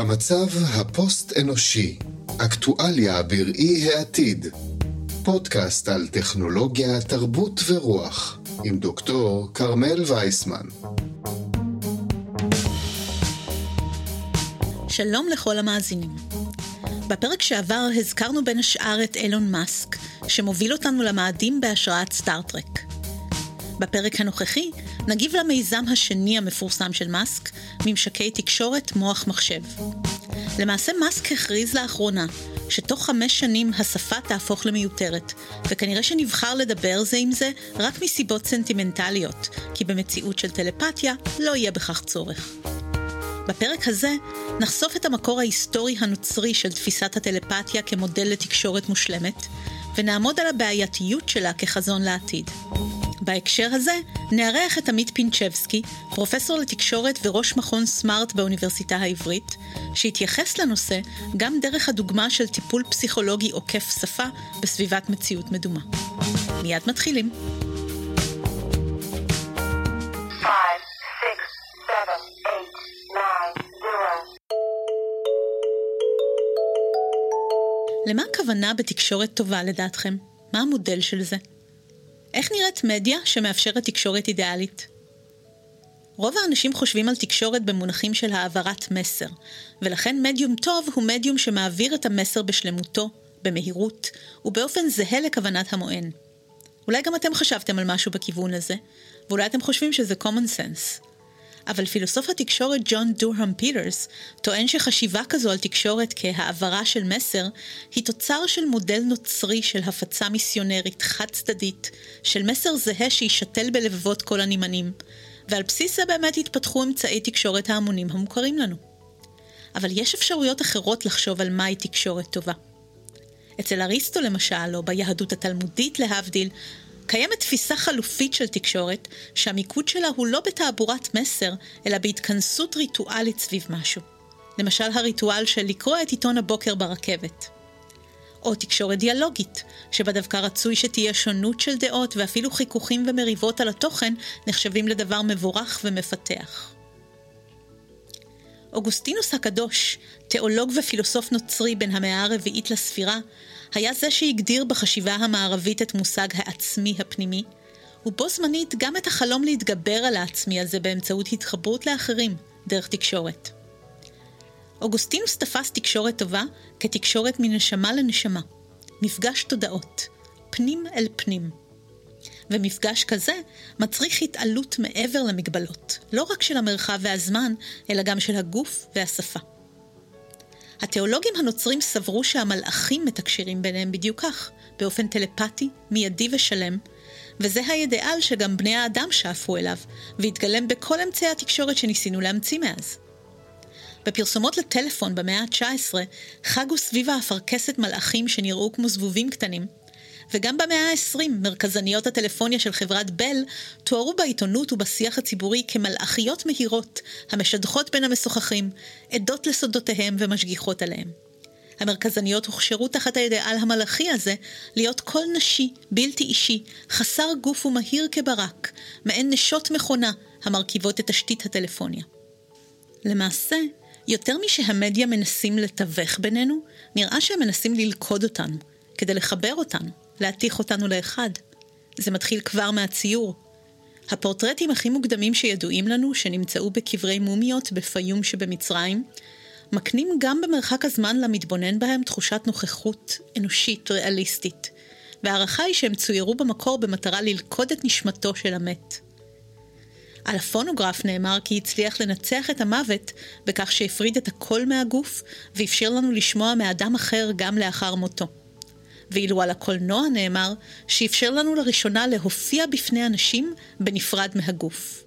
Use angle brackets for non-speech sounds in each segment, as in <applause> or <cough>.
המצב הפוסט-אנושי, אקטואליה בראי העתיד. פודקאסט על טכנולוגיה, תרבות ורוח, עם דוקטור כרמל וייסמן. שלום לכל המאזינים. בפרק שעבר הזכרנו בין השאר את אילון מאסק, שמוביל אותנו למאדים בהשראת סטארט-טרק. בפרק הנוכחי נגיב למיזם השני המפורסם של מאסק, ממשקי תקשורת מוח מחשב. למעשה מאסק הכריז לאחרונה שתוך חמש שנים השפה תהפוך למיותרת, וכנראה שנבחר לדבר זה עם זה רק מסיבות סנטימנטליות, כי במציאות של טלפתיה לא יהיה בכך צורך. בפרק הזה נחשוף את המקור ההיסטורי הנוצרי של תפיסת הטלפתיה כמודל לתקשורת מושלמת, ונעמוד על הבעייתיות שלה כחזון לעתיד. בהקשר הזה, נארח את עמית פינצ'בסקי, פרופסור לתקשורת וראש מכון סמארט באוניברסיטה העברית, שהתייחס לנושא גם דרך הדוגמה של טיפול פסיכולוגי עוקף שפה בסביבת מציאות מדומה. מיד מתחילים. למה הכוונה בתקשורת טובה לדעתכם? מה המודל של זה? איך נראית מדיה שמאפשרת תקשורת אידיאלית? רוב האנשים חושבים על תקשורת במונחים של העברת מסר, ולכן מדיום טוב הוא מדיום שמעביר את המסר בשלמותו, במהירות, ובאופן זהה לכוונת המוען. אולי גם אתם חשבתם על משהו בכיוון הזה, ואולי אתם חושבים שזה common sense. אבל פילוסוף התקשורת ג'ון דורהם פיטרס טוען שחשיבה כזו על תקשורת כהעברה של מסר היא תוצר של מודל נוצרי של הפצה מיסיונרית חד צדדית של מסר זהה שישתל בלבבות כל הנמענים, ועל בסיס זה באמת התפתחו אמצעי תקשורת ההמונים המוכרים לנו. אבל יש אפשרויות אחרות לחשוב על מהי תקשורת טובה. אצל אריסטו למשל, או ביהדות התלמודית להבדיל, קיימת תפיסה חלופית של תקשורת, שהמיקוד שלה הוא לא בתעבורת מסר, אלא בהתכנסות ריטואלית סביב משהו. למשל הריטואל של לקרוא את עיתון הבוקר ברכבת. או תקשורת דיאלוגית, שבה דווקא רצוי שתהיה שונות של דעות ואפילו חיכוכים ומריבות על התוכן נחשבים לדבר מבורך ומפתח. אוגוסטינוס הקדוש, תיאולוג ופילוסוף נוצרי בין המאה הרביעית לספירה, היה זה שהגדיר בחשיבה המערבית את מושג העצמי הפנימי, ובו זמנית גם את החלום להתגבר על העצמי הזה באמצעות התחברות לאחרים, דרך תקשורת. אוגוסטינוס תפס תקשורת טובה כתקשורת מנשמה לנשמה, מפגש תודעות, פנים אל פנים. ומפגש כזה מצריך התעלות מעבר למגבלות, לא רק של המרחב והזמן, אלא גם של הגוף והשפה. התיאולוגים הנוצרים סברו שהמלאכים מתקשרים ביניהם בדיוק כך, באופן טלפתי, מיידי ושלם, וזה האידאל שגם בני האדם שאפו אליו, והתגלם בכל אמצעי התקשורת שניסינו להמציא מאז. בפרסומות לטלפון במאה ה-19 חגו סביב האפרכסת מלאכים שנראו כמו זבובים קטנים, וגם במאה ה-20 מרכזניות הטלפוניה של חברת בל תוארו בעיתונות ובשיח הציבורי כמלאכיות מהירות, המשדכות בין המשוחחים, עדות לסודותיהם ומשגיחות עליהם. המרכזניות הוכשרו תחת האידאל המלאכי הזה להיות קול נשי, בלתי אישי, חסר גוף ומהיר כברק, מעין נשות מכונה המרכיבות את תשתית הטלפוניה. למעשה, יותר משהמדיה מנסים לתווך בינינו, נראה שהם מנסים ללכוד אותנו, כדי לחבר אותנו. להתיך אותנו לאחד. זה מתחיל כבר מהציור. הפורטרטים הכי מוקדמים שידועים לנו, שנמצאו בקברי מומיות בפיום שבמצרים, מקנים גם במרחק הזמן למתבונן בהם תחושת נוכחות אנושית ריאליסטית, וההערכה היא שהם צוירו במקור במטרה ללכוד את נשמתו של המת. על הפונוגרף נאמר כי הצליח לנצח את המוות בכך שהפריד את הקול מהגוף ואפשר לנו לשמוע מאדם אחר גם לאחר מותו. ואילו על הקולנוע נאמר שאפשר לנו לראשונה להופיע בפני אנשים בנפרד מהגוף.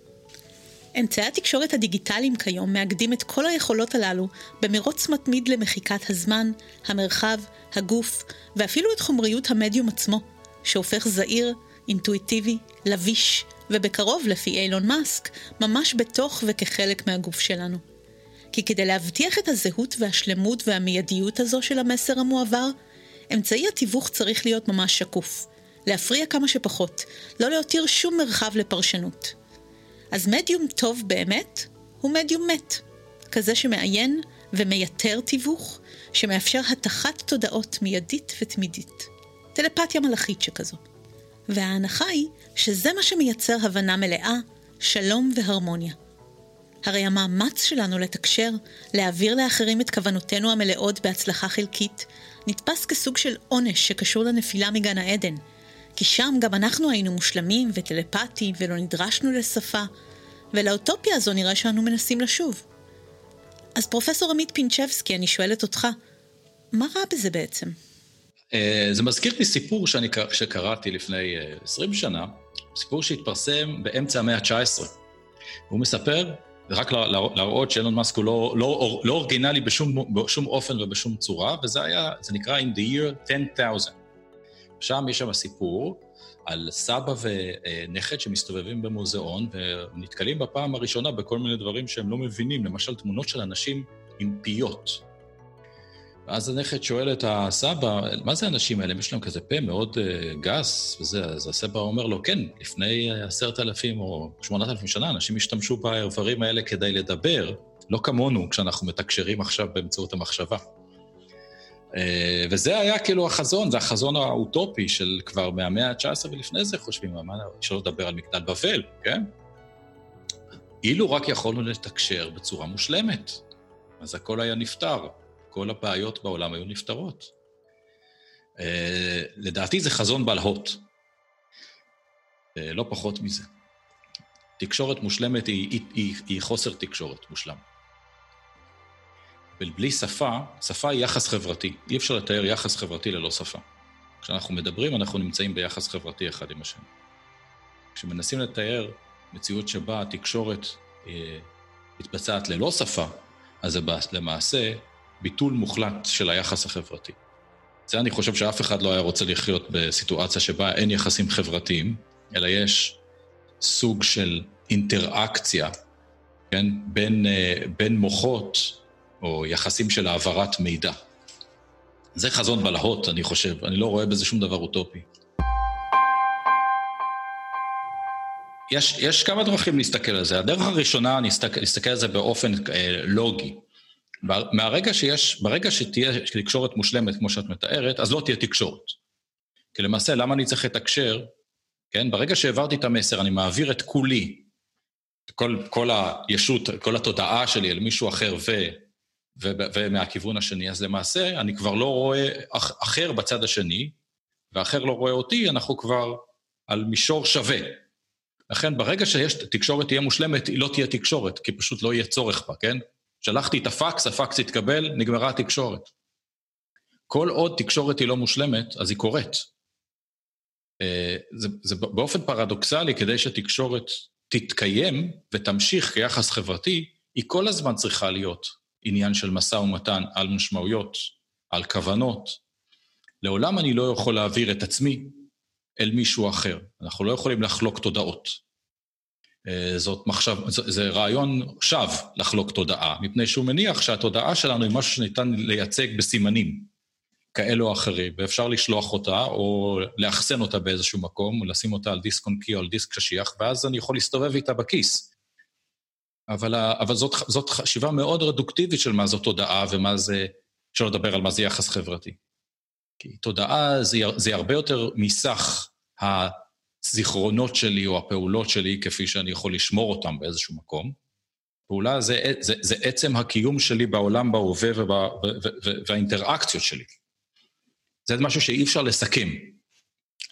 אמצעי התקשורת הדיגיטליים כיום מאגדים את כל היכולות הללו במרוץ מתמיד למחיקת הזמן, המרחב, הגוף, ואפילו את חומריות המדיום עצמו, שהופך זעיר, אינטואיטיבי, לביש, ובקרוב, לפי אילון מאסק, ממש בתוך וכחלק מהגוף שלנו. כי כדי להבטיח את הזהות והשלמות והמיידיות הזו של המסר המועבר, אמצעי התיווך צריך להיות ממש שקוף. להפריע כמה שפחות, לא להותיר שום מרחב לפרשנות. אז מדיום טוב באמת הוא מדיום מת. כזה שמעיין, ומייתר תיווך שמאפשר התחת תודעות מיידית ותמידית. טלפתיה מלאכית שכזו. וההנחה היא שזה מה שמייצר הבנה מלאה, שלום והרמוניה. הרי המאמץ שלנו לתקשר, להעביר לאחרים את כוונותינו המלאות בהצלחה חלקית, נתפס כסוג של עונש שקשור לנפילה מגן העדן. כי שם גם אנחנו היינו מושלמים וטלפתיים ולא נדרשנו לשפה, ולאוטופיה הזו נראה שאנו מנסים לשוב. אז פרופסור עמית פינצ'בסקי, אני שואלת אותך, מה רע בזה בעצם? אה, זה מזכיר לי סיפור שאני, שקראתי לפני 20 אה, שנה, סיפור שהתפרסם באמצע המאה ה-19. הוא מספר, רק להראות שאילון מאסק הוא לא, לא, לא אורגינלי בשום, בשום אופן ובשום צורה, וזה היה, זה נקרא In the Year 10,000. שם יש שם סיפור על סבא ונכד שמסתובבים במוזיאון ונתקלים בפעם הראשונה בכל מיני דברים שהם לא מבינים, למשל תמונות של אנשים עם פיות. ואז הנכד שואל את הסבא, מה זה האנשים האלה? יש להם כזה פה מאוד uh, גס וזה, אז הסבא אומר לו, כן, לפני עשרת אלפים או שמונת אלפים שנה אנשים השתמשו באיברים האלה כדי לדבר, לא כמונו כשאנחנו מתקשרים עכשיו באמצעות המחשבה. Uh, וזה היה כאילו החזון, זה החזון האוטופי של כבר מהמאה ה-19 ולפני זה חושבים, מה, אפשר לדבר על מגדל בבל, כן? אילו רק יכולנו לתקשר בצורה מושלמת, אז הכל היה נפתר. כל הבעיות בעולם היו נפתרות. Uh, לדעתי זה חזון בלהות, uh, לא פחות מזה. תקשורת מושלמת היא, היא, היא, היא חוסר תקשורת מושלם. ובלי שפה, שפה היא יחס חברתי. אי אפשר לתאר יחס חברתי ללא שפה. כשאנחנו מדברים, אנחנו נמצאים ביחס חברתי אחד עם השני. כשמנסים לתאר מציאות שבה התקשורת אה, מתבצעת ללא שפה, אז זה למעשה ביטול מוחלט של היחס החברתי. זה אני חושב שאף אחד לא היה רוצה לחיות בסיטואציה שבה אין יחסים חברתיים, אלא יש סוג של אינטראקציה, כן, בין, אה, בין מוחות, או יחסים של העברת מידע. זה חזון בלהות, אני חושב, אני לא רואה בזה שום דבר אוטופי. יש, יש כמה דרכים להסתכל על זה. הדרך הראשונה, אני אסתכל על זה באופן אה, לוגי. מהרגע שיש, ברגע שתהיה תקשורת מושלמת, כמו שאת מתארת, אז לא תהיה תקשורת. כי למעשה, למה אני צריך לתקשר? כן, ברגע שהעברתי את המסר, אני מעביר את כולי, כל, כל הישות, כל התודעה שלי אל מישהו אחר ו, ו, ומהכיוון השני, אז למעשה אני כבר לא רואה אח, אחר בצד השני, ואחר לא רואה אותי, אנחנו כבר על מישור שווה. לכן ברגע שיש, תקשורת תהיה מושלמת, היא לא תהיה תקשורת, כי פשוט לא יהיה צורך בה, כן? שלחתי את הפקס, הפקס התקבל, נגמרה התקשורת. כל עוד תקשורת היא לא מושלמת, אז היא קורית. אה, זה, זה באופן פרדוקסלי, כדי שתקשורת תתקיים ותמשיך כיחס חברתי, היא כל הזמן צריכה להיות עניין של משא ומתן על משמעויות, על כוונות. לעולם אני לא יכול להעביר את עצמי אל מישהו אחר. אנחנו לא יכולים לחלוק תודעות. אה, זאת מחשב, זה רעיון שווא לחלוק תודעה, מפני שהוא מניח שהתודעה שלנו היא משהו שניתן לייצג בסימנים כאלו או אחרים, ואפשר לשלוח אותה או לאחסן אותה באיזשהו מקום, או לשים אותה על דיסק אונקי או על דיסק קשיח, ואז אני יכול להסתובב איתה בכיס. אבל, אבל זאת, זאת חשיבה מאוד רדוקטיבית של מה זאת תודעה ומה זה, אפשר לדבר על מה זה יחס חברתי. כי תודעה זה, זה הרבה יותר מסך הזיכרונות שלי או הפעולות שלי כפי שאני יכול לשמור אותם באיזשהו מקום. פעולה זה, זה, זה עצם הקיום שלי בעולם בהווה והאינטראקציות שלי. זה משהו שאי אפשר לסכם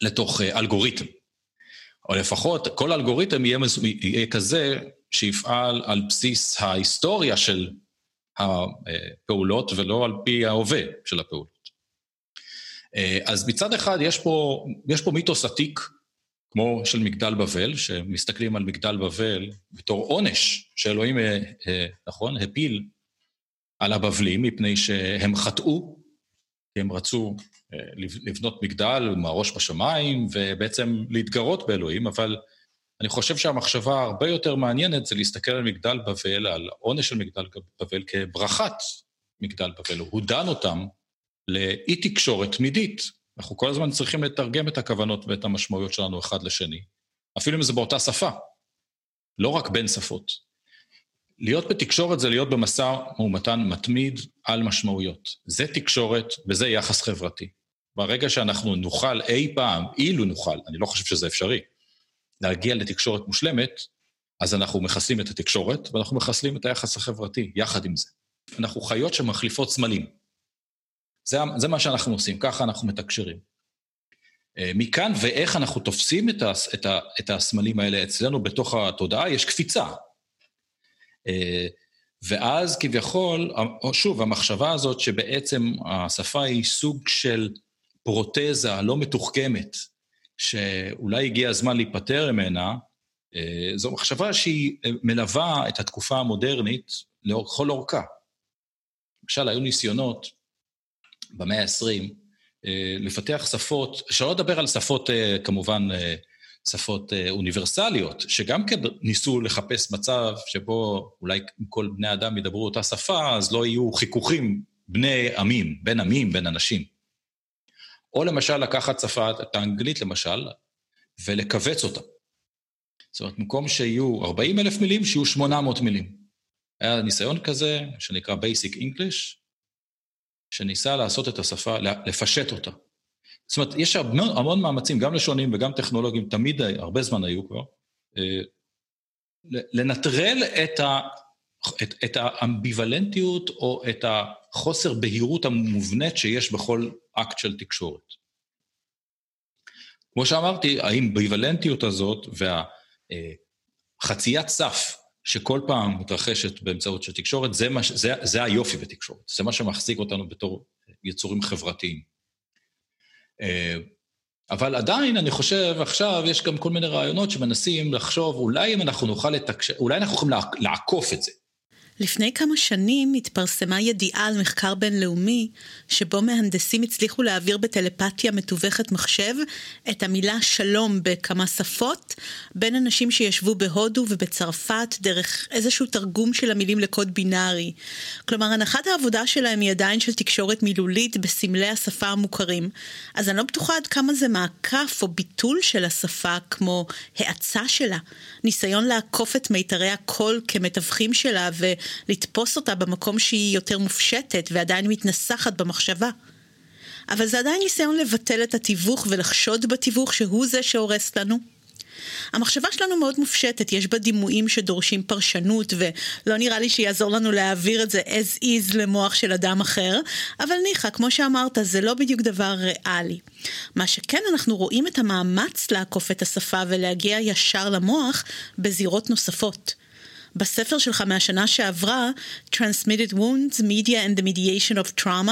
לתוך uh, אלגוריתם. או לפחות כל אלגוריתם יהיה, יהיה כזה שיפעל על בסיס ההיסטוריה של הפעולות ולא על פי ההווה של הפעולות. אה, אז מצד אחד יש פה, יש פה מיתוס עתיק כמו של מגדל בבל, שמסתכלים על מגדל בבל בתור עונש שאלוהים, אה, אה, נכון, הפיל על הבבלים מפני שהם חטאו, כי הם רצו אה, לבנות מגדל עם הראש בשמיים ובעצם להתגרות באלוהים, אבל אני חושב שהמחשבה הרבה יותר מעניינת זה להסתכל על מגדל בבל, על עונש של מגדל בבל כברכת מגדל בבל. הוא דן אותם לאי תקשורת תמידית, אנחנו כל הזמן צריכים לתרגם את הכוונות ואת המשמעויות שלנו אחד לשני, אפילו אם זה באותה שפה, לא רק בין שפות. להיות בתקשורת זה להיות במשא ומתן מתמיד על משמעויות. זה תקשורת וזה יחס חברתי. ברגע שאנחנו נוכל אי פעם, אילו נוכל, אני לא חושב שזה אפשרי, להגיע לתקשורת מושלמת, אז אנחנו מחסלים את התקשורת ואנחנו מחסלים את היחס החברתי, יחד עם זה. אנחנו חיות שמחליפות סמלים. זה, זה מה שאנחנו עושים, ככה אנחנו מתקשרים. אה, מכאן ואיך אנחנו תופסים את, ה, את, ה, את הסמלים האלה אצלנו בתוך התודעה, יש קפיצה. אה, ואז כביכול, שוב, המחשבה הזאת שבעצם השפה היא סוג של פרוטזה לא מתוחכמת, שאולי הגיע הזמן להיפטר ממנה, אה, זו מחשבה שהיא מלווה את התקופה המודרנית לכל אורכה. למשל, היו ניסיונות במאה ה-20 אה, לפתח שפות, שלא לדבר על שפות, אה, כמובן, שפות אוניברסליות, שגם כן ניסו לחפש מצב שבו אולי כל בני אדם ידברו אותה שפה, אז לא יהיו חיכוכים בני עמים, בין עמים, בין אנשים. או למשל לקחת שפה, את האנגלית למשל, ולכווץ אותה. זאת אומרת, במקום שיהיו 40 אלף מילים, שיהיו 800 מילים. היה ניסיון כזה, שנקרא Basic English, שניסה לעשות את השפה, לפשט אותה. זאת אומרת, יש המון, המון מאמצים, גם לשונים וגם טכנולוגיים, תמיד, הרבה זמן היו כבר, אה, לנטרל את, ה, את, את האמביוולנטיות או את החוסר בהירות המובנית שיש בכל אקט של תקשורת. כמו שאמרתי, האמביוולנטיות הזאת וה... אה, סף שכל פעם מתרחשת באמצעות של תקשורת, זה, מה, זה, זה היופי בתקשורת, זה מה שמחזיק אותנו בתור יצורים חברתיים. אה, אבל עדיין, אני חושב, עכשיו יש גם כל מיני רעיונות שמנסים לחשוב, אולי אם אנחנו נוכל לתקשר, אולי אנחנו יכולים לעקוף את זה. לפני כמה שנים התפרסמה ידיעה על מחקר בינלאומי, שבו מהנדסים הצליחו להעביר בטלפתיה מתווכת מחשב את המילה שלום בכמה שפות, בין אנשים שישבו בהודו ובצרפת דרך איזשהו תרגום של המילים לקוד בינארי. כלומר, הנחת העבודה שלהם היא עדיין של תקשורת מילולית בסמלי השפה המוכרים, אז אני לא בטוחה עד כמה זה מעקף או ביטול של השפה כמו האצה שלה, ניסיון לעקוף את מיתרי הקול כמתווכים שלה ו... לתפוס אותה במקום שהיא יותר מופשטת ועדיין מתנסחת במחשבה. אבל זה עדיין ניסיון לבטל את התיווך ולחשוד בתיווך שהוא זה שהורס לנו. המחשבה שלנו מאוד מופשטת, יש בה דימויים שדורשים פרשנות, ולא נראה לי שיעזור לנו להעביר את זה as is למוח של אדם אחר, אבל ניחא, כמו שאמרת, זה לא בדיוק דבר ריאלי. מה שכן, אנחנו רואים את המאמץ לעקוף את השפה ולהגיע ישר למוח בזירות נוספות. בספר שלך מהשנה שעברה, Transmitted Wounds, Media and the Mediation of Trauma,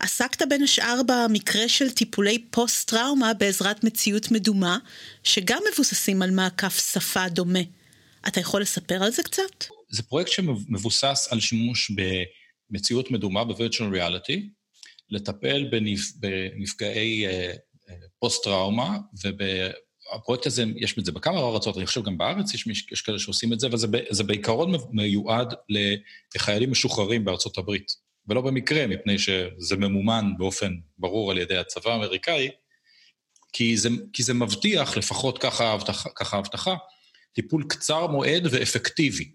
עסקת בין השאר במקרה של טיפולי פוסט-טראומה בעזרת מציאות מדומה, שגם מבוססים על מעקף שפה דומה. אתה יכול לספר על זה קצת? זה פרויקט שמבוסס על שימוש במציאות מדומה, ב-Virtual Reality, לטפל בנפ... בנפגעי uh, פוסט-טראומה וב... הפרויקט הזה, יש את זה בכמה ארצות, אני חושב גם בארץ יש, יש כאלה שעושים את זה, וזה בעיקרון מיועד לחיילים משוחררים בארצות הברית. ולא במקרה, מפני שזה ממומן באופן ברור על ידי הצבא האמריקאי, כי זה, כי זה מבטיח, לפחות ככה ההבטחה, טיפול קצר מועד ואפקטיבי.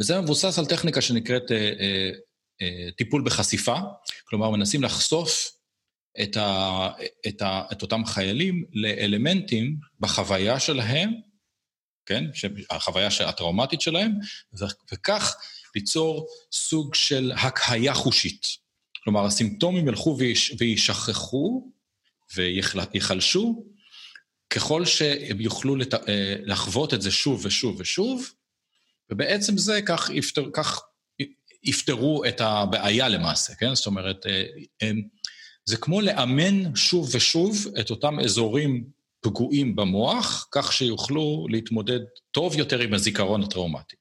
וזה מבוסס על טכניקה שנקראת אה, אה, אה, טיפול בחשיפה, כלומר מנסים לחשוף את, ה, את, ה, את אותם חיילים לאלמנטים בחוויה שלהם, כן, החוויה הטראומטית שלהם, וכך ליצור סוג של הקהיה חושית. כלומר, הסימפטומים ילכו וישכחו ויחלשו, ככל שהם יוכלו לת... אה, לחוות את זה שוב ושוב ושוב, ובעצם זה כך, יפתר, כך יפתרו את הבעיה למעשה, כן? זאת אומרת, אה, הם... זה כמו לאמן שוב ושוב את אותם אזורים פגועים במוח, כך שיוכלו להתמודד טוב יותר עם הזיכרון הטראומטי.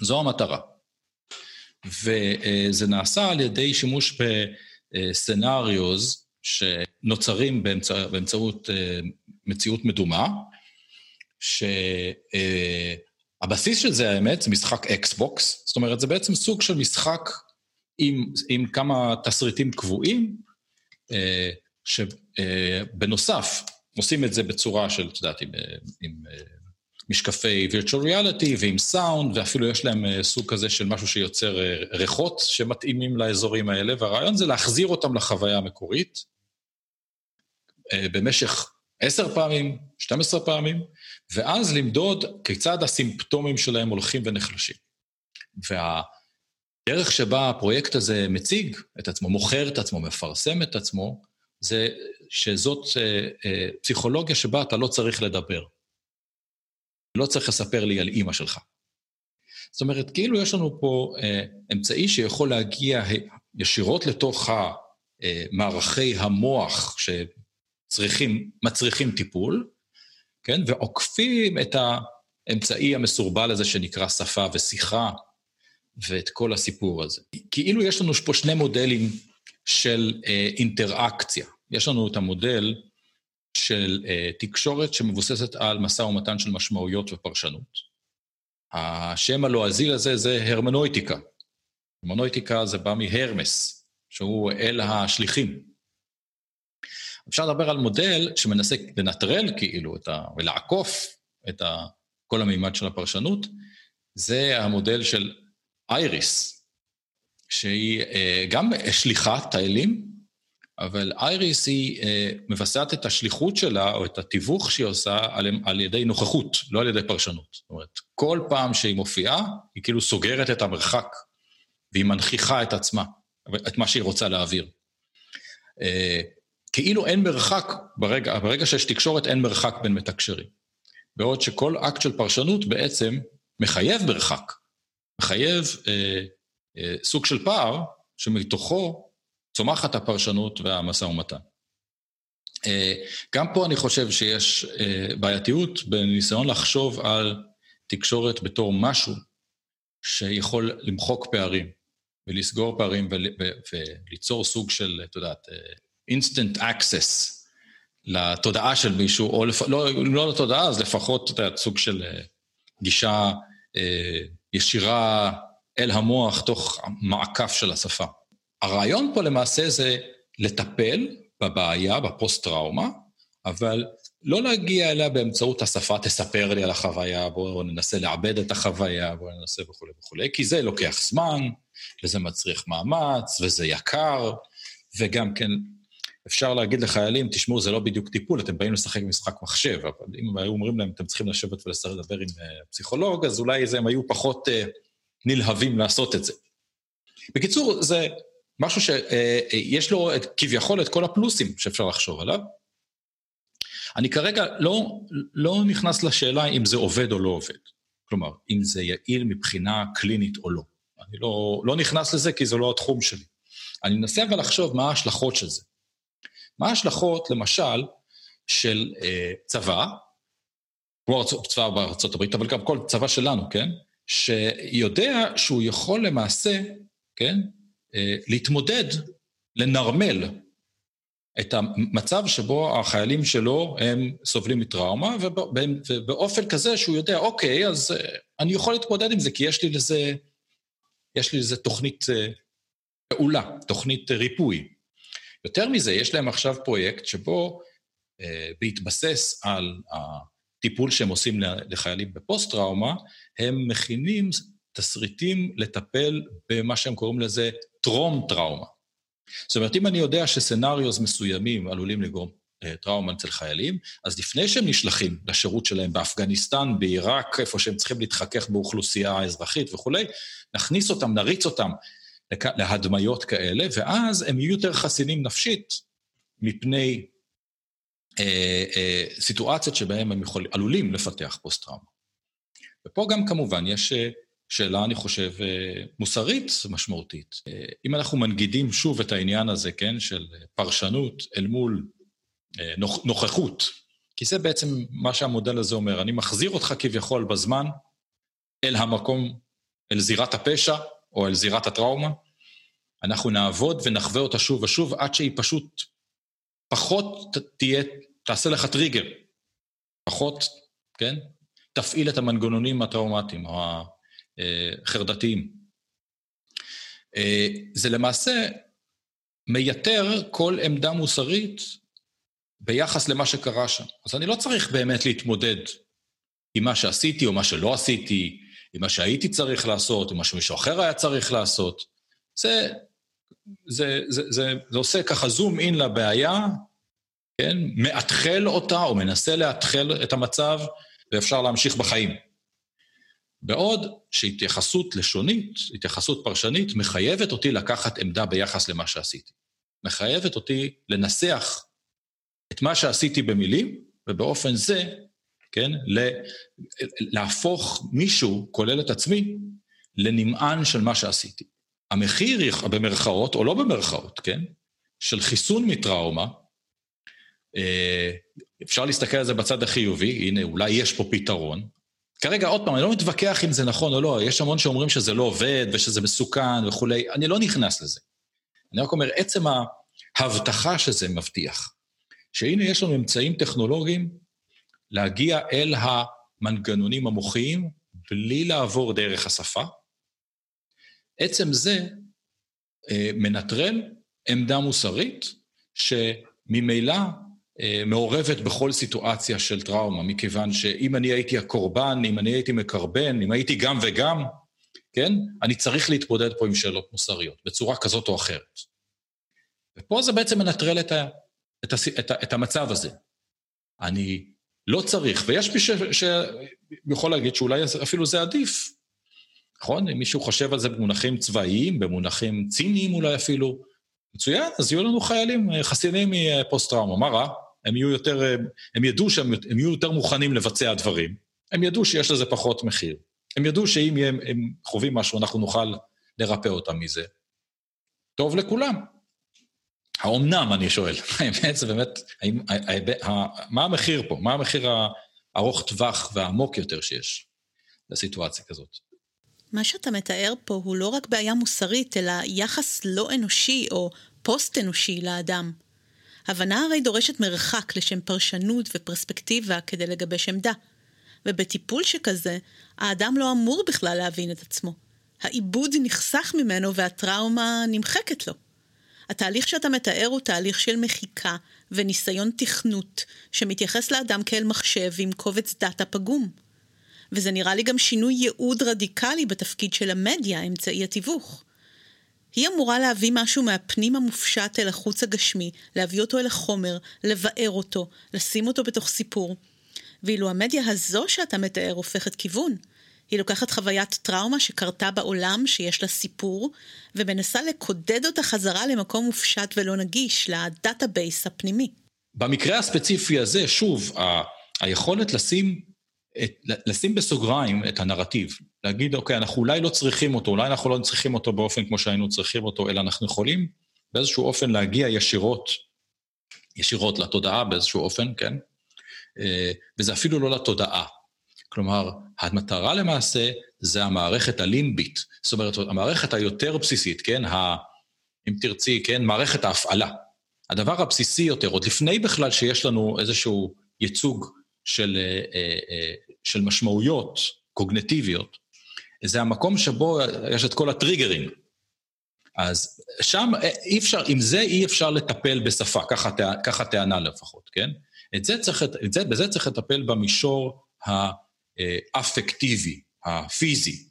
זו המטרה. וזה נעשה על ידי שימוש בסצנריוז שנוצרים באמצע, באמצעות אה, מציאות מדומה, שהבסיס של זה, האמת, זה משחק אקסבוקס, זאת אומרת, זה בעצם סוג של משחק עם, עם כמה תסריטים קבועים, אה, שבנוסף, אה, עושים את זה בצורה של, את יודעת, עם, אה, עם משקפי virtual reality ועם סאונד, ואפילו יש להם אה, סוג כזה של משהו שיוצר אה, ריחות שמתאימים לאזורים האלה, והרעיון זה להחזיר אותם לחוויה המקורית אה, במשך עשר פעמים, 12 פעמים, ואז למדוד כיצד הסימפטומים שלהם הולכים ונחלשים. והדרך שבה הפרויקט הזה מציג את עצמו, מוכר את עצמו, מפרסם את עצמו, זה שזאת פסיכולוגיה שבה אתה לא צריך לדבר. לא צריך לספר לי על אימא שלך. זאת אומרת, כאילו יש לנו פה אה, אמצעי שיכול להגיע ישירות לתוך מערכי המוח שצריכים, מצריכים טיפול, כן? ועוקפים את האמצעי המסורבל הזה שנקרא שפה ושיחה, ואת כל הסיפור הזה. כאילו יש לנו פה שני מודלים של אה, אינטראקציה. יש לנו את המודל של uh, תקשורת שמבוססת על משא ומתן של משמעויות ופרשנות. השם הלועזי לזה זה הרמנויטיקה. הרמנויטיקה זה בא מהרמס, שהוא אל השליחים. אפשר לדבר על מודל שמנסה לנטרל כאילו את ה... ולעקוף את ה... כל המימד של הפרשנות, זה המודל של אייריס, שהיא uh, גם שליחת האלים, אבל אייריס היא אה, מבצעת את השליחות שלה, או את התיווך שהיא עושה, על, על ידי נוכחות, לא על ידי פרשנות. זאת אומרת, כל פעם שהיא מופיעה, היא כאילו סוגרת את המרחק, והיא מנכיחה את עצמה, את מה שהיא רוצה להעביר. אה, כאילו אין מרחק, ברגע, ברגע שיש תקשורת אין מרחק בין מתקשרים. בעוד שכל אקט של פרשנות בעצם מחייב מרחק, מחייב אה, אה, סוג של פער, שמתוכו צומחת הפרשנות והמשא ומתן. אה, גם פה אני חושב שיש אה, בעייתיות בניסיון לחשוב על תקשורת בתור משהו שיכול למחוק פערים ולסגור פערים וליצור סוג של, את יודעת, instant access לתודעה של מישהו, או לפ... לא, לא לתודעה, אז לפחות, את יודעת, סוג של אה, גישה ישירה אל המוח תוך מעקף של השפה. הרעיון פה למעשה זה לטפל בבעיה, בפוסט-טראומה, אבל לא להגיע אליה באמצעות השפה, תספר לי על החוויה, בואו ננסה לעבד את החוויה, בואו ננסה וכולי וכולי, כי זה לוקח זמן, וזה מצריך מאמץ, וזה יקר, וגם כן, אפשר להגיד לחיילים, תשמעו, זה לא בדיוק טיפול, אתם באים לשחק במשחק מחשב, אבל אם היו אומרים להם, אתם צריכים לשבת ולדבר עם uh, פסיכולוג, אז אולי הם היו פחות uh, נלהבים לעשות את זה. בקיצור, זה משהו שיש לו את, כביכול את כל הפלוסים שאפשר לחשוב עליו. אני כרגע לא, לא נכנס לשאלה אם זה עובד או לא עובד. כלומר, אם זה יעיל מבחינה קלינית או לא. אני לא, לא נכנס לזה כי זה לא התחום שלי. אני מנסה אבל לחשוב מה ההשלכות של זה. מה ההשלכות, למשל, של אה, צבא, כמו צבא בארצות הברית, אבל גם כל צבא שלנו, כן? שיודע שהוא יכול למעשה, כן? אה, להתמודד, לנרמל את המצב שבו החיילים שלו הם סובלים מטראומה, ובאופן כזה שהוא יודע, אוקיי, אז אה, אני יכול להתמודד עם זה, כי יש לי לזה, יש לי לזה תוכנית אה, פעולה, תוכנית ריפוי. יותר מזה, יש להם עכשיו פרויקט שבו, בהתבסס על הטיפול שהם עושים לחיילים בפוסט-טראומה, הם מכינים תסריטים לטפל במה שהם קוראים לזה טרום טראומה. זאת אומרת, אם אני יודע שסצנריוז מסוימים עלולים לגרום אה, טראומה אצל חיילים, אז לפני שהם נשלחים לשירות שלהם באפגניסטן, בעיראק, איפה שהם צריכים להתחכך באוכלוסייה האזרחית וכולי, נכניס אותם, נריץ אותם להדמיות כאלה, ואז הם יהיו יותר חסינים נפשית מפני אה, אה, סיטואציות שבהן הם יכול, עלולים לפתח פוסט-טראומה. ופה גם כמובן יש אה, שאלה, אני חושב, אה, מוסרית משמעותית. אה, אם אנחנו מנגידים שוב את העניין הזה, כן, של פרשנות אל מול אה, נוכחות, כי זה בעצם מה שהמודל הזה אומר, אני מחזיר אותך כביכול בזמן אל המקום, אל זירת הפשע או אל זירת הטראומה, אנחנו נעבוד ונחווה אותה שוב ושוב עד שהיא פשוט פחות תהיה, תעשה לך טריגר, פחות, כן? תפעיל את המנגנונים הטראומטיים או חרדתיים. אה, זה למעשה מייתר כל עמדה מוסרית ביחס למה שקרה שם. אז אני לא צריך באמת להתמודד עם מה שעשיתי או מה שלא עשיתי, עם מה שהייתי צריך לעשות, עם מה שמישהו אחר היה צריך לעשות. זה, זה, זה, זה, זה עושה ככה זום אין לבעיה, כן? מאתחל אותה או מנסה לאתחל את המצב, ואפשר להמשיך בחיים. בעוד שהתייחסות לשונית, התייחסות פרשנית, מחייבת אותי לקחת עמדה ביחס למה שעשיתי. מחייבת אותי לנסח את מה שעשיתי במילים, ובאופן זה, כן, להפוך מישהו, כולל את עצמי, לנמען של מה שעשיתי. המחיר, במרכאות, או לא במרכאות, כן, של חיסון מטראומה, אה, אפשר להסתכל על זה בצד החיובי, הנה, אולי יש פה פתרון. כרגע, עוד פעם, אני לא מתווכח אם זה נכון או לא, יש המון שאומרים שזה לא עובד ושזה מסוכן וכולי, אני לא נכנס לזה. אני רק אומר, עצם ההבטחה שזה מבטיח, שהנה יש לנו אמצעים טכנולוגיים להגיע אל המנגנונים המוחיים בלי לעבור דרך השפה, עצם זה אה, מנטרל עמדה מוסרית שממילא אה, מעורבת בכל סיטואציה של טראומה, מכיוון שאם אני הייתי הקורבן, אם אני הייתי מקרבן, אם הייתי גם וגם, כן? אני צריך להתמודד פה עם שאלות מוסריות, בצורה כזאת או אחרת. ופה זה בעצם מנטרל את, ה, את, ה, את, ה, את המצב הזה. אני לא צריך, ויש מי שיכול להגיד שאולי אפילו זה עדיף, נכון? אם מישהו חושב על זה במונחים צבאיים, במונחים ציניים אולי אפילו, מצוין, אז יהיו לנו חיילים אה, חסינים מפוסט-טראומה, מה רע? הם יהיו יותר, אה, הם ידעו שהם יהיו יותר מוכנים לבצע דברים, הם ידעו שיש לזה פחות מחיר, הם ידעו שאם הם, הם חווים משהו, אנחנו נוכל לרפא אותם מזה. טוב לכולם. האומנם, אני שואל, <laughs> האמת זה באמת, האם, מה המחיר פה? מה המחיר הארוך טווח והעמוק יותר שיש לסיטואציה כזאת? מה שאתה מתאר פה הוא לא רק בעיה מוסרית, אלא יחס לא אנושי או פוסט-אנושי לאדם. הבנה הרי דורשת מרחק לשם פרשנות ופרספקטיבה כדי לגבש עמדה. ובטיפול שכזה, האדם לא אמור בכלל להבין את עצמו. העיבוד נחסך ממנו והטראומה נמחקת לו. התהליך שאתה מתאר הוא תהליך של מחיקה וניסיון תכנות, שמתייחס לאדם כאל מחשב עם קובץ דאטה פגום. וזה נראה לי גם שינוי ייעוד רדיקלי בתפקיד של המדיה, אמצעי התיווך. היא אמורה להביא משהו מהפנים המופשט אל החוץ הגשמי, להביא אותו אל החומר, לבאר אותו, לשים אותו בתוך סיפור. ואילו המדיה הזו שאתה מתאר הופכת כיוון. היא לוקחת חוויית טראומה שקרתה בעולם, שיש לה סיפור, ומנסה לקודד אותה חזרה למקום מופשט ולא נגיש, ל database הפנימי. במקרה הספציפי הזה, שוב, ה- היכולת לשים, את, לשים בסוגריים את הנרטיב, להגיד, אוקיי, אנחנו אולי לא צריכים אותו, אולי אנחנו לא צריכים אותו באופן כמו שהיינו צריכים אותו, אלא אנחנו יכולים באיזשהו אופן להגיע ישירות, ישירות לתודעה באיזשהו אופן, כן? אה, וזה אפילו לא לתודעה. כלומר, המטרה למעשה זה המערכת הלימבית, זאת אומרת, המערכת היותר בסיסית, כן? ה, אם תרצי, כן? מערכת ההפעלה. הדבר הבסיסי יותר, עוד לפני בכלל שיש לנו איזשהו ייצוג של, אה, אה, של משמעויות קוגנטיביות, זה המקום שבו יש את כל הטריגרים. אז שם אי אפשר, עם זה אי אפשר לטפל בשפה, ככה טענה לפחות, כן? את זה צריך, את זה, בזה צריך לטפל במישור האפקטיבי, הפיזי,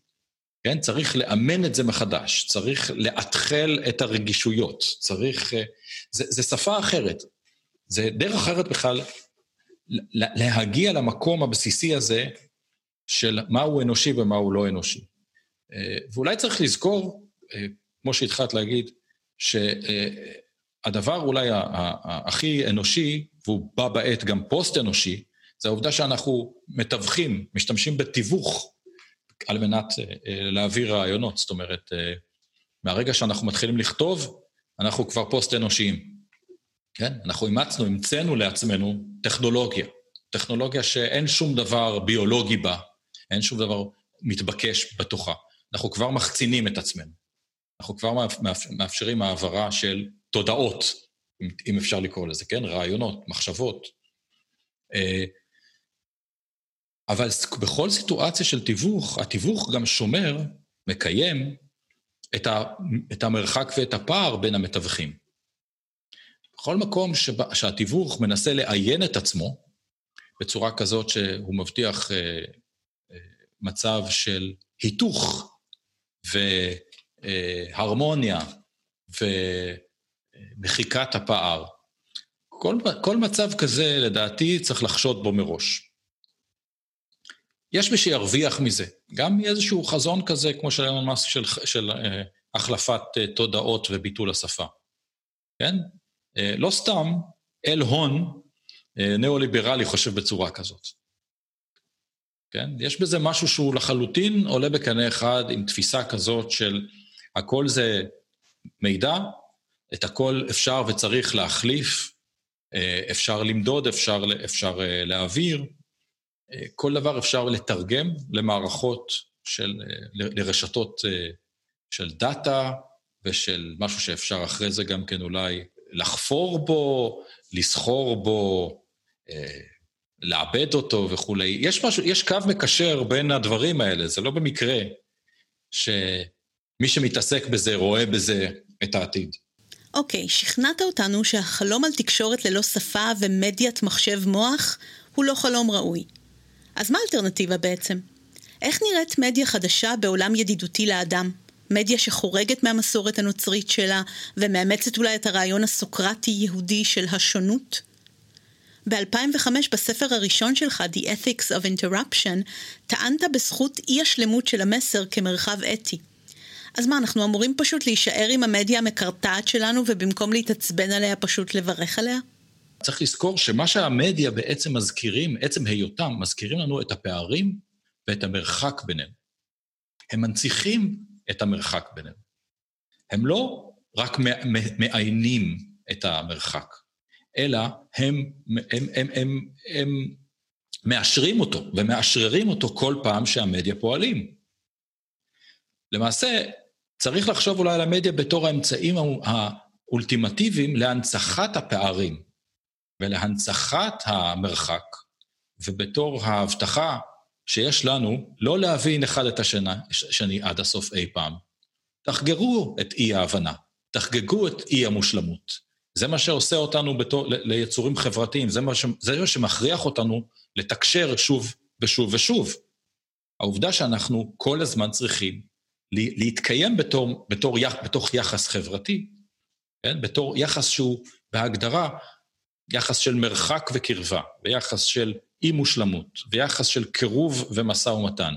כן? צריך לאמן את זה מחדש, צריך לאתחל את הרגישויות, צריך... זה, זה שפה אחרת, זה דרך אחרת בכלל להגיע למקום הבסיסי הזה של מהו אנושי ומהו לא אנושי. אה, ואולי צריך לזכור, אה, כמו שהתחלת להגיד, שהדבר אולי הכי אנושי, והוא בא בעת גם פוסט-אנושי, זה העובדה שאנחנו מתווכים, משתמשים בתיווך על מנת אה, להעביר רעיונות. זאת אומרת, מהרגע שאנחנו מתחילים לכתוב, אנחנו כבר פוסט-אנושיים. כן? אנחנו אימצנו, המצאנו לעצמנו טכנולוגיה. טכנולוגיה שאין שום דבר ביולוגי בה, אין שום דבר מתבקש בתוכה. אנחנו כבר מחצינים את עצמנו. אנחנו כבר מאפשרים העברה של תודעות, אם אפשר לקרוא לזה, כן? רעיונות, מחשבות. אה, אבל בכל סיטואציה של תיווך, התיווך גם שומר, מקיים, את, ה, את המרחק ואת הפער בין המתווכים. בכל מקום שבה, שהתיווך מנסה לעיין את עצמו, בצורה כזאת שהוא מבטיח אה, אה, מצב של היתוך והרמוניה ומחיקת הפער. כל, כל מצב כזה, לדעתי, צריך לחשוד בו מראש. יש מי שירוויח מזה, גם מאיזשהו חזון כזה, כמו של אילון מאסק, של, של uh, החלפת uh, תודעות וביטול השפה. כן? Uh, לא סתם, אל הון uh, ניאו-ליברלי חושב בצורה כזאת. כן? יש בזה משהו שהוא לחלוטין עולה בקנה אחד עם תפיסה כזאת של הכל זה מידע, את הכל אפשר וצריך להחליף, אפשר למדוד, אפשר, אפשר להעביר, כל דבר אפשר לתרגם למערכות של, לרשתות אה, של דאטה ושל משהו שאפשר אחרי זה גם כן אולי לחפור בו, לסחור בו, אה, לעבד אותו וכולי. יש משהו, יש קו מקשר בין הדברים האלה, זה לא במקרה שמי שמתעסק בזה רואה בזה את העתיד. אוקיי, okay, שכנעת אותנו שהחלום על תקשורת ללא שפה ומדיית מחשב מוח הוא לא חלום ראוי. אז מה האלטרנטיבה בעצם? איך נראית מדיה חדשה בעולם ידידותי לאדם? מדיה שחורגת מהמסורת הנוצרית שלה ומאמצת אולי את הרעיון הסוקרטי-יהודי של השונות? ב-2005 בספר הראשון שלך, The Ethics of Interruption, טענת בזכות אי השלמות של המסר כמרחב אתי. אז מה, אנחנו אמורים פשוט להישאר עם המדיה המקרטעת שלנו ובמקום להתעצבן עליה פשוט לברך עליה? צריך לזכור שמה שהמדיה בעצם מזכירים, עצם היותם, מזכירים לנו את הפערים ואת המרחק ביניהם. הם מנציחים את המרחק ביניהם. הם לא רק מעיינים את המרחק, אלא הם, הם, הם, הם, הם מאשרים אותו ומאשררים אותו כל פעם שהמדיה פועלים. למעשה, צריך לחשוב אולי על המדיה בתור האמצעים האולטימטיביים להנצחת הפערים. ולהנצחת המרחק, ובתור ההבטחה שיש לנו לא להבין אחד את השני עד הסוף אי פעם. תחגגו את אי ההבנה, תחגגו את אי המושלמות. זה מה שעושה אותנו בתור, ליצורים חברתיים, זה מה, ש, זה מה שמכריח אותנו לתקשר שוב ושוב ושוב. העובדה שאנחנו כל הזמן צריכים להתקיים בתור, בתור, בתוך יחס חברתי, כן? בתור יחס שהוא בהגדרה יחס של מרחק וקרבה, ויחס של אי-מושלמות, ויחס של קירוב ומשא ומתן.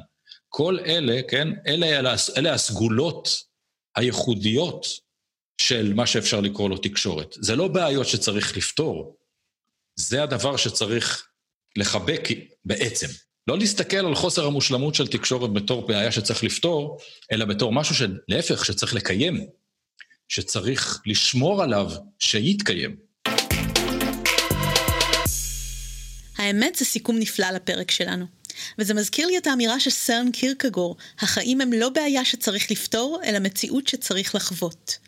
כל אלה, כן, אלה, אלה הסגולות הייחודיות של מה שאפשר לקרוא לו תקשורת. זה לא בעיות שצריך לפתור, זה הדבר שצריך לחבק בעצם. לא להסתכל על חוסר המושלמות של תקשורת בתור בעיה שצריך לפתור, אלא בתור משהו שלהפך, שצריך לקיים, שצריך לשמור עליו שיתקיים. האמת זה סיכום נפלא לפרק שלנו. וזה מזכיר לי את האמירה של סרן קירקגור, החיים הם לא בעיה שצריך לפתור, אלא מציאות שצריך לחוות.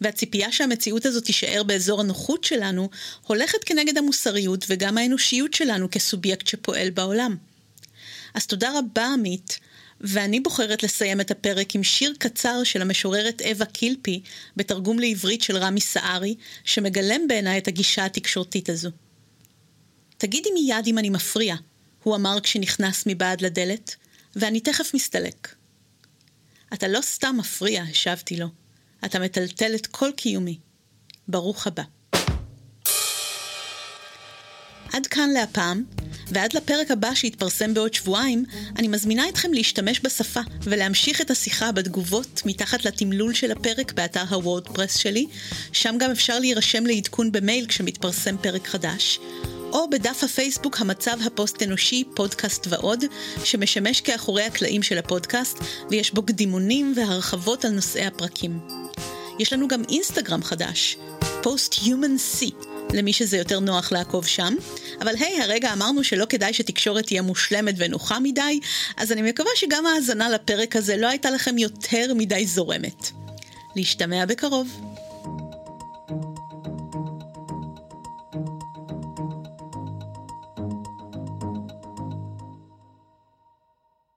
והציפייה שהמציאות הזאת תישאר באזור הנוחות שלנו, הולכת כנגד המוסריות וגם האנושיות שלנו כסובייקט שפועל בעולם. אז תודה רבה, עמית, ואני בוחרת לסיים את הפרק עם שיר קצר של המשוררת אווה קילפי, בתרגום לעברית של רמי סערי, שמגלם בעיניי את הגישה התקשורתית הזו. תגידי מיד אם אני מפריע, הוא אמר כשנכנס מבעד לדלת, ואני תכף מסתלק. אתה לא סתם מפריע, השבתי לו. אתה מטלטל את כל קיומי. ברוך הבא. עד כאן להפעם, ועד לפרק הבא שיתפרסם בעוד שבועיים, אני מזמינה אתכם להשתמש בשפה ולהמשיך את השיחה בתגובות מתחת לתמלול של הפרק באתר הוורדפרס שלי, שם גם אפשר להירשם לעדכון במייל כשמתפרסם פרק חדש, או בדף הפייסבוק המצב הפוסט-אנושי, פודקאסט ועוד, שמשמש כאחורי הקלעים של הפודקאסט, ויש בו קדימונים והרחבות על נושאי הפרקים. יש לנו גם אינסטגרם חדש, C, למי שזה יותר נוח לעקוב שם, אבל היי, hey, הרגע אמרנו שלא כדאי שתקשורת תהיה מושלמת ונוחה מדי, אז אני מקווה שגם ההאזנה לפרק הזה לא הייתה לכם יותר מדי זורמת. להשתמע בקרוב.